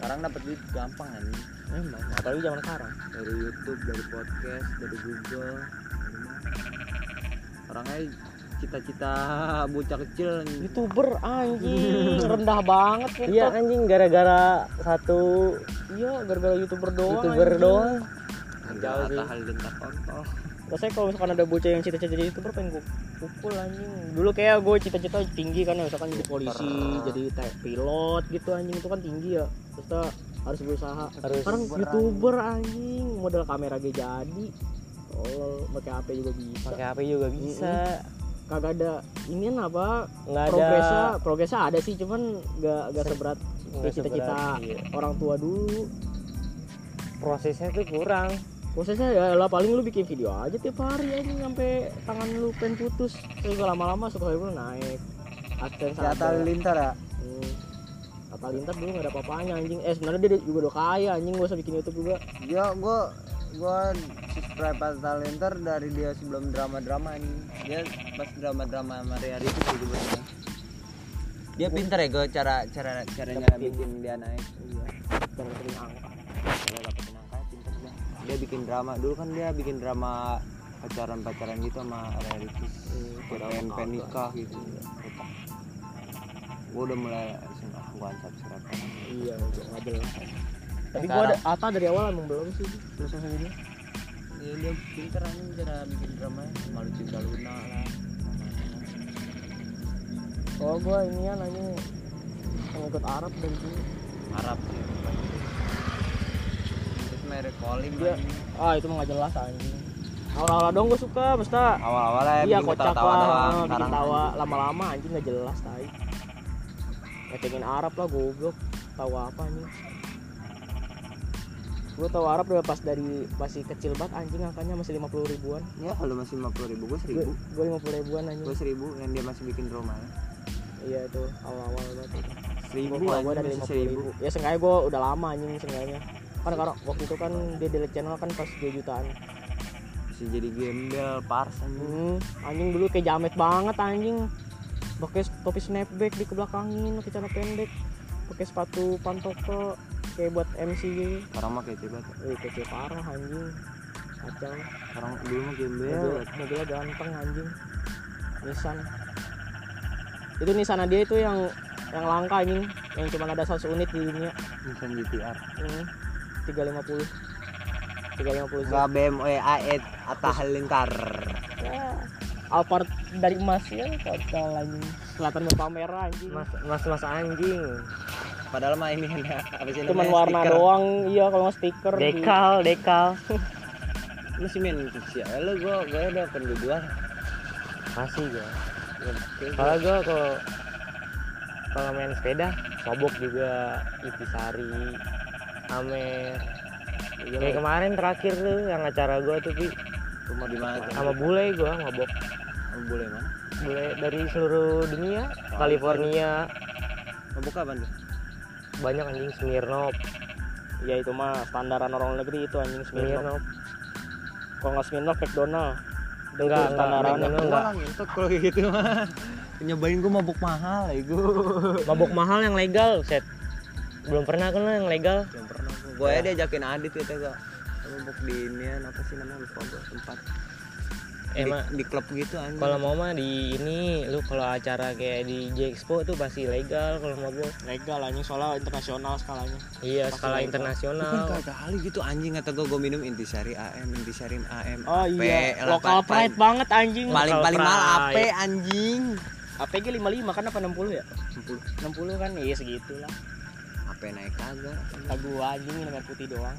sekarang dapat duit gampang kan emang apalagi zaman sekarang. Dari YouTube dari podcast dari Google. Orangnya cita-cita bocah kecil youtuber anjing. Rendah banget ya iya anjing gara-gara satu. Iya gara-gara youtuber doang youtuber anjing. doang. Jauh sih. hal lintas kontol Rasanya kalau misalkan ada bocah yang cita-cita jadi youtuber pengen gue pukul anjing. Dulu kayak gue cita-cita tinggi kan ya Misalkan jadi polisi, jadi pilot gitu anjing. Itu kan tinggi ya kita harus berusaha. Harus Sekarang YouTuber, youtuber anjing. Modal kamera gue jadi. Oh, pakai HP juga bisa. Pakai HP juga bisa. Kagak ada inian apa nggak ada. Progresnya, progresnya ada sih Cuman gak, gak seberat nggak kayak cita-cita seberat, iya. orang tua dulu. Prosesnya tuh kurang. Prosesnya ya lah paling lu bikin video aja tiap hari aja sampai tangan lu pengen putus. Terus lama-lama lu naik. Adsense ada Lintar ya? Hmm. Atta Lintar dulu gak ada apa-apanya anjing. Eh sebenarnya dia juga udah kaya anjing. Gak usah bikin YouTube juga. Dia gua gua subscribe Atta Lintar dari dia sebelum drama-drama ini dia pas drama-drama Maria itu juga dia pintar ya gue cara cara caranya bikin dia naik. Iya. Jangan sering angka. Kalau dapetin angka pintar dia. Dia bikin drama dulu kan dia bikin drama pacaran pacaran gitu sama realitis Hmm, kayak pengen pengen nikah gitu gue udah mulai langsung ah gue unsubscribe iya nggak jelas tapi gua Sekarang- ada Atta dari awal emang belum sih terus yang ini. Ya dia pintar aja cara bikin drama malu cinta Luna lah. Oh gua ini ya nanya pengikut Arab dari dulu Arab sih terus merek calling Dia- ah itu mah nggak jelas anjing. Awal-awal dong gua suka mesta awal-awal ya iya bikin kocak ketawa lah bikin tawa lama-lama anjing nggak jelas tai ngecengin Arab lah goblok. Tahu apa nih gue tahu Arab udah pas dari masih kecil banget anjing angkanya masih 50 ribuan. Ya kalau masih lima puluh ribu gue seribu. Gue 50 ribuan anjing. Gue seribu yang dia masih bikin drama ya. Iya itu awal-awal banget. Seribu gue dari masih 50 seribu. ribu. Ya seenggaknya gue udah lama anjing seenggaknya. Kan karena waktu itu kan dia delete channel kan pas 2 jutaan. Bisa jadi gembel pars anjing. Hmm, anjing dulu kayak jamet banget anjing pakai topi snapback di kebelakangin pakai celana pendek pakai sepatu pantofel kayak buat MC gitu sekarang mah kece banget. Wih, kece parah anjing. Kacau. Sekarang dulu mah gembel. Mobil, mobilnya ganteng anjing. Nissan. Itu Nissan dia itu yang yang langka anjing. Yang cuma ada 100 unit di dunia. Nissan GTR hmm, 350 350 enggak BMW A8 Atta Halilintar. Ya. Alphard dari emas ya total anjing kelihatan berpamer anjing. Mas mas mas anjing. Padahal mah ini ya apa sih cuman warna stiker. doang iya kalau nggak stiker di- dekal dekal. Lu sih main sih ya lu gua gua udah pengen jual masih gua. Kalau gua. Kalau kalau main sepeda mabok juga Itisari Amer. Iya, kayak kemarin terakhir tuh yang acara gua tuh Pi. rumah di mana sama bule gua mabok Oh, boleh mana? Bule dari seluruh dunia California. Mabuk kapan tuh banyak anjing Smirnov ya itu mah standaran orang negeri itu anjing Smirnoff. Smirnov kalau nggak Smirnoff McDonald. Enggak itu enggak standarannya. Enggak, enggak. ngentot kalau kayak gitu mah. Nyobain gua mabuk mahal ya gua. Mabok mahal yang legal set. Belum pernah kan yang legal? Yang pernah. Gua gua ya diajakin Adit gitu gua. Mabuk di inian apa sih namanya lupa gua tempat di, emang di klub gitu anjing. Kalau mau mah di ini lu kalau acara kayak di J Expo tuh pasti legal kalau mabok legal anjing soalnya internasional skalanya. Iya Pasti skala legal. Internasional. Kali gitu anjing kata gua gua minum intisari AM intisari AM oh AP, iya lokal pride banget anjing. Paling Local paling mahal AP anjing. APG 55 kan apa 60 ya? 60 kan iya segitulah. AP naik kagak. Kata gua anjing minum air putih doang.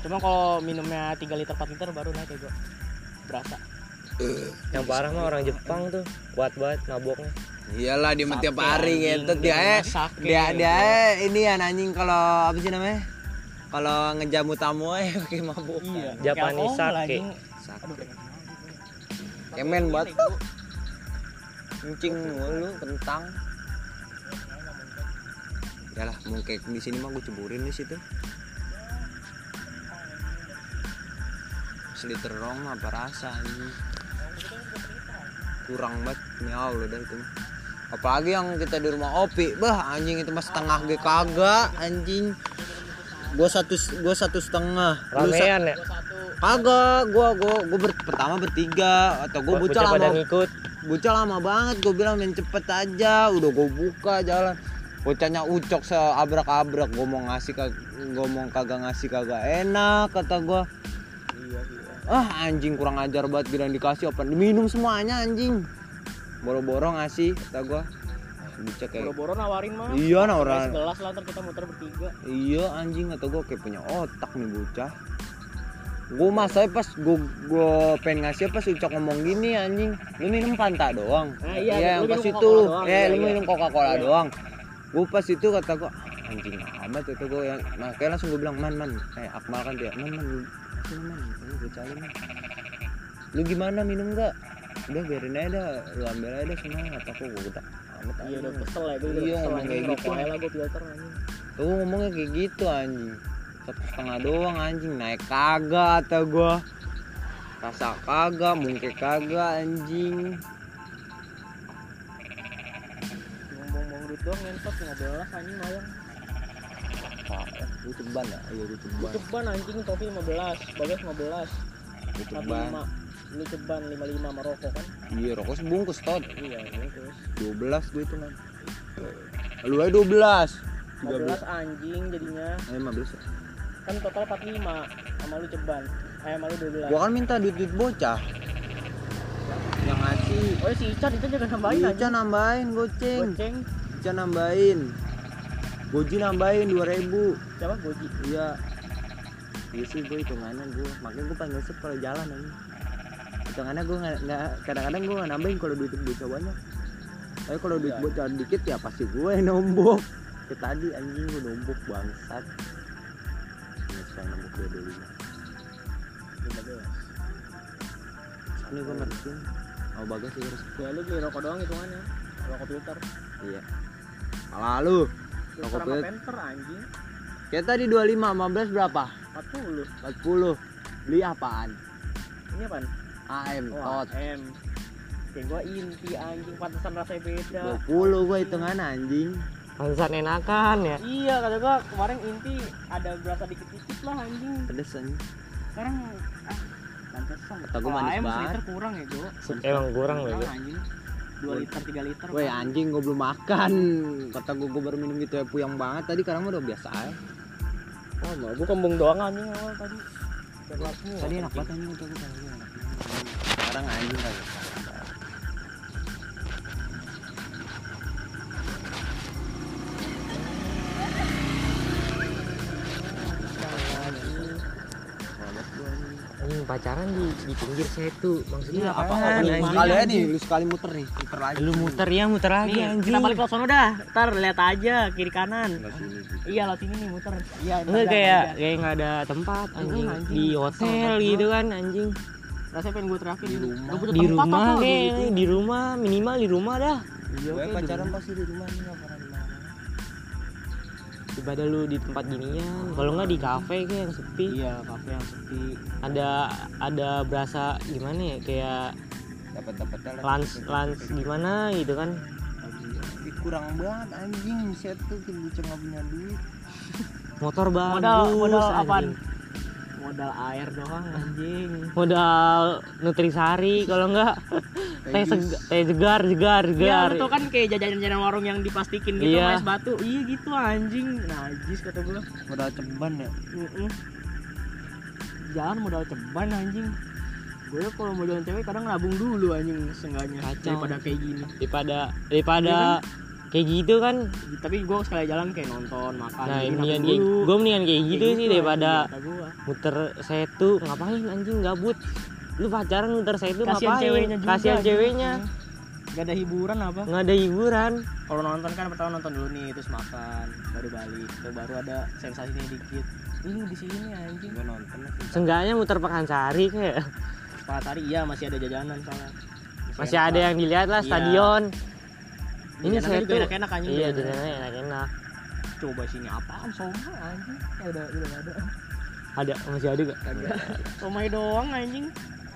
Cuma kalau minumnya 3 liter 4 liter baru naik ya gua berasa. Yang parah mah orang Jepang tuh kuat banget maboknya. Iyalah dia mah tiap hari gitu dia eh. sake, dia dia eh ini ya anjing kalau apa sih namanya? Kalau ngejamu tamu eh pakai mabuk. Iya alkohol, sake. Sake. banget. kemen buat. Kencing mulu kentang. Yalah, mau kayak di sini mah gue ceburin di situ. Seliter rong apa rasa ini? Kurang banget, miau lo dah itu apalagi yang kita di rumah opi bah anjing itu mas setengah ge kagak anjing. Gua satu gua satu setengah. Sa- ramean ya? Kagak gua gua gua ber- pertama bertiga atau gua buca Bocah lama. ngikut. Bocah lama banget gua bilang main cepet aja udah gua buka jalan. Bocahnya ucok seabrak-abrak gua mau ngasih gua mau kagak ngasih kagak enak kata gua. iya ah anjing kurang ajar banget bilang dikasih apa diminum semuanya anjing. Boro-boro ngasih kata gua. Ah, bocah kayak boro-boro nawarin mah. Iya nah Kayak orang segelas lah ntar kita muter bertiga. Iya anjing kata gua kayak punya otak nih bocah. Gua masa pas gua gua pengen ngasih pas ucap ngomong gini anjing. Lu minum fanta doang? Ah, iya, yang lu pas itu. Eh iya, lu iya. minum coca cola Iya. doang. Gua pas itu kata gua "Ah, anjing amat kata gua yang makanya langsung gua bilang man man. Eh akmal kan dia man man lu sini, man ini cari man lu gimana minum gak udah biarin aja dah lu ambil aja dah semua kata gua gua udah amat iya udah kesel ya gue Iya, ngomong kayak gitu. lah gue filter anjing. Tuh ngomongnya kayak gitu anjing. Satu setengah doang anjing. Naik kagak atau gua. Rasa kagak Mungkin kagak anjing. Ngomong-ngomong duit doang ngentot 15 anjing mayang Apa ceban ya? Iya lu ceban ceban anjing topi 15 bagas 15 Lu tapi ceban 5 lu ceban 55 sama rokok kan? Iya rokok sebungkus tot iya terus? 12 gue itu kan Lu aja 12 15 anjing jadinya. Eh 15 ya? Kan total 45 sama lu ceban eh sama lu 12 Gua kan minta duit-duit bocah. Yang ngasih. Oh ya si Ican itu juga nambahin Ica nambahin goceng. Goceng. Ica nambahin Goji nambahin 2000 siapa goji Iya. Iya sih gue hitungannya gue, makanya gue pengen ngesep kalau jalan aja. Hitungannya gue nggak kadang-kadang gue nggak nambahin kalau duit bocah banyak. Tapi kalau duit bocah dikit ya pasti gue yang nombok. Kayak tadi anjing gue nombok bangsat. Ini sekarang nombok dua dulu. 15 Ini gue ngertiin. Oh bagas sih harus. ya lu beli rokok doang hitungannya rokok filter Iya. Lalu filter. penter anjing kayak tadi 25, 15 berapa? 40 40. Beli apaan? ini apaan? AM, Oh, tot. M Kayak gua inti anjing pantesan rasanya beda 20 gue hitungan anjing. pantesan enakan ya Iya kata gua kemarin inti ada berasa dikit-dikit lah anjing Pedes anjing. Sekarang ah pantesan Kata gua manis AM banget. kurang ya gua emang kurang loh anjing 2 liter 3 liter Woi anjing gue belum makan. Kata gue gue baru minum gitu ya puyang banget. Tadi sekarang mah udah biasa aja. Oh, mau gua kembung doang anjing awal tadi. Tadi enak banget anjing kata gue Sekarang anjing kali pacaran di di pinggir setu maksudnya Iya apa lu sekali aja nih Lu sekali muter nih Muter lagi. Lu muter ya muter lagi. Nih, anjing. Kita balik ke sono dah. Ntar lihat aja kiri kanan. Iya, lot ini nih muter. Iya, Enggak dah, kayak kayak nggak ada tempat anjing, anjing. di hotel gitu kan anjing. Rasanya pengen gue terakhir Di rumah. Di rumah kayak gitu. di rumah minimal di rumah dah. Iya, pacaran rumah. pasti di rumah nih daripada lu di tempat ginian. Kalau nggak di kafe kayak yang sepi. Iya, kafe yang sepi. ada ada berasa gimana ya? Kayak Dapat dapat lunch lunch gimana gitu kan? Kurang banget anjing. Set tuh kita nggak punya duit. Motor bagus Modal modal apaan? Modal air doang anjing. modal nutrisari kalau enggak teh teh segar segar Iya, segar lu tuh kan kayak jajanan-jajanan warung yang diplastikin gitu Iya. sama es batu. Iya gitu anjing. Najis kata gua. Modal ceban ya Mm-mm. Jangan modal ceban anjing. Gue kalau mau jalan cewek kadang nabung dulu anjing seenggaknya Kacau. daripada kayak gini. daripada daripada Iya kayak gitu kan Tapi gue sekali jalan kayak nonton, makan. nah mendingan kayak gue mendingan kayak gitu Kayak sih daripada muter setu ngapain anjing gabut lu pacaran muter setu Kasihan ngapain ceweknya juga. kasihan anjing. ceweknya Gak ada hiburan apa? nggak ada hiburan Kalau nonton kan pertama nonton dulu nih, terus makan, baru balik, tuh baru ada sensasinya dikit. Ini di sini anjing. Gue nonton lah seenggaknya muter pekansari kayak Pak Tari iya masih ada jajanan soalnya. masih ada yang dilihat lah Iya. stadion ini setu juga enak-enak anjing. iya jajanannya enak-enak Coba sini apaan somai anjing? Ya udah udah nggak ada. ada masih ada gak Somai doang anjing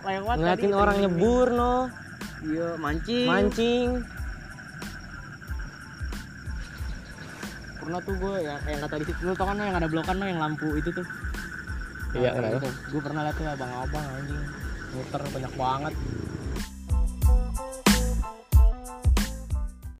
lewat ngeliatin tadi, orang nyebur no. Iya mancing. Mancing. Pernah tuh gue ya yang kata di situ lu kan yang ada blokan no yang lampu itu tuh? Iya gue pernah liat tuh abang abang anjing. Muter banyak banget.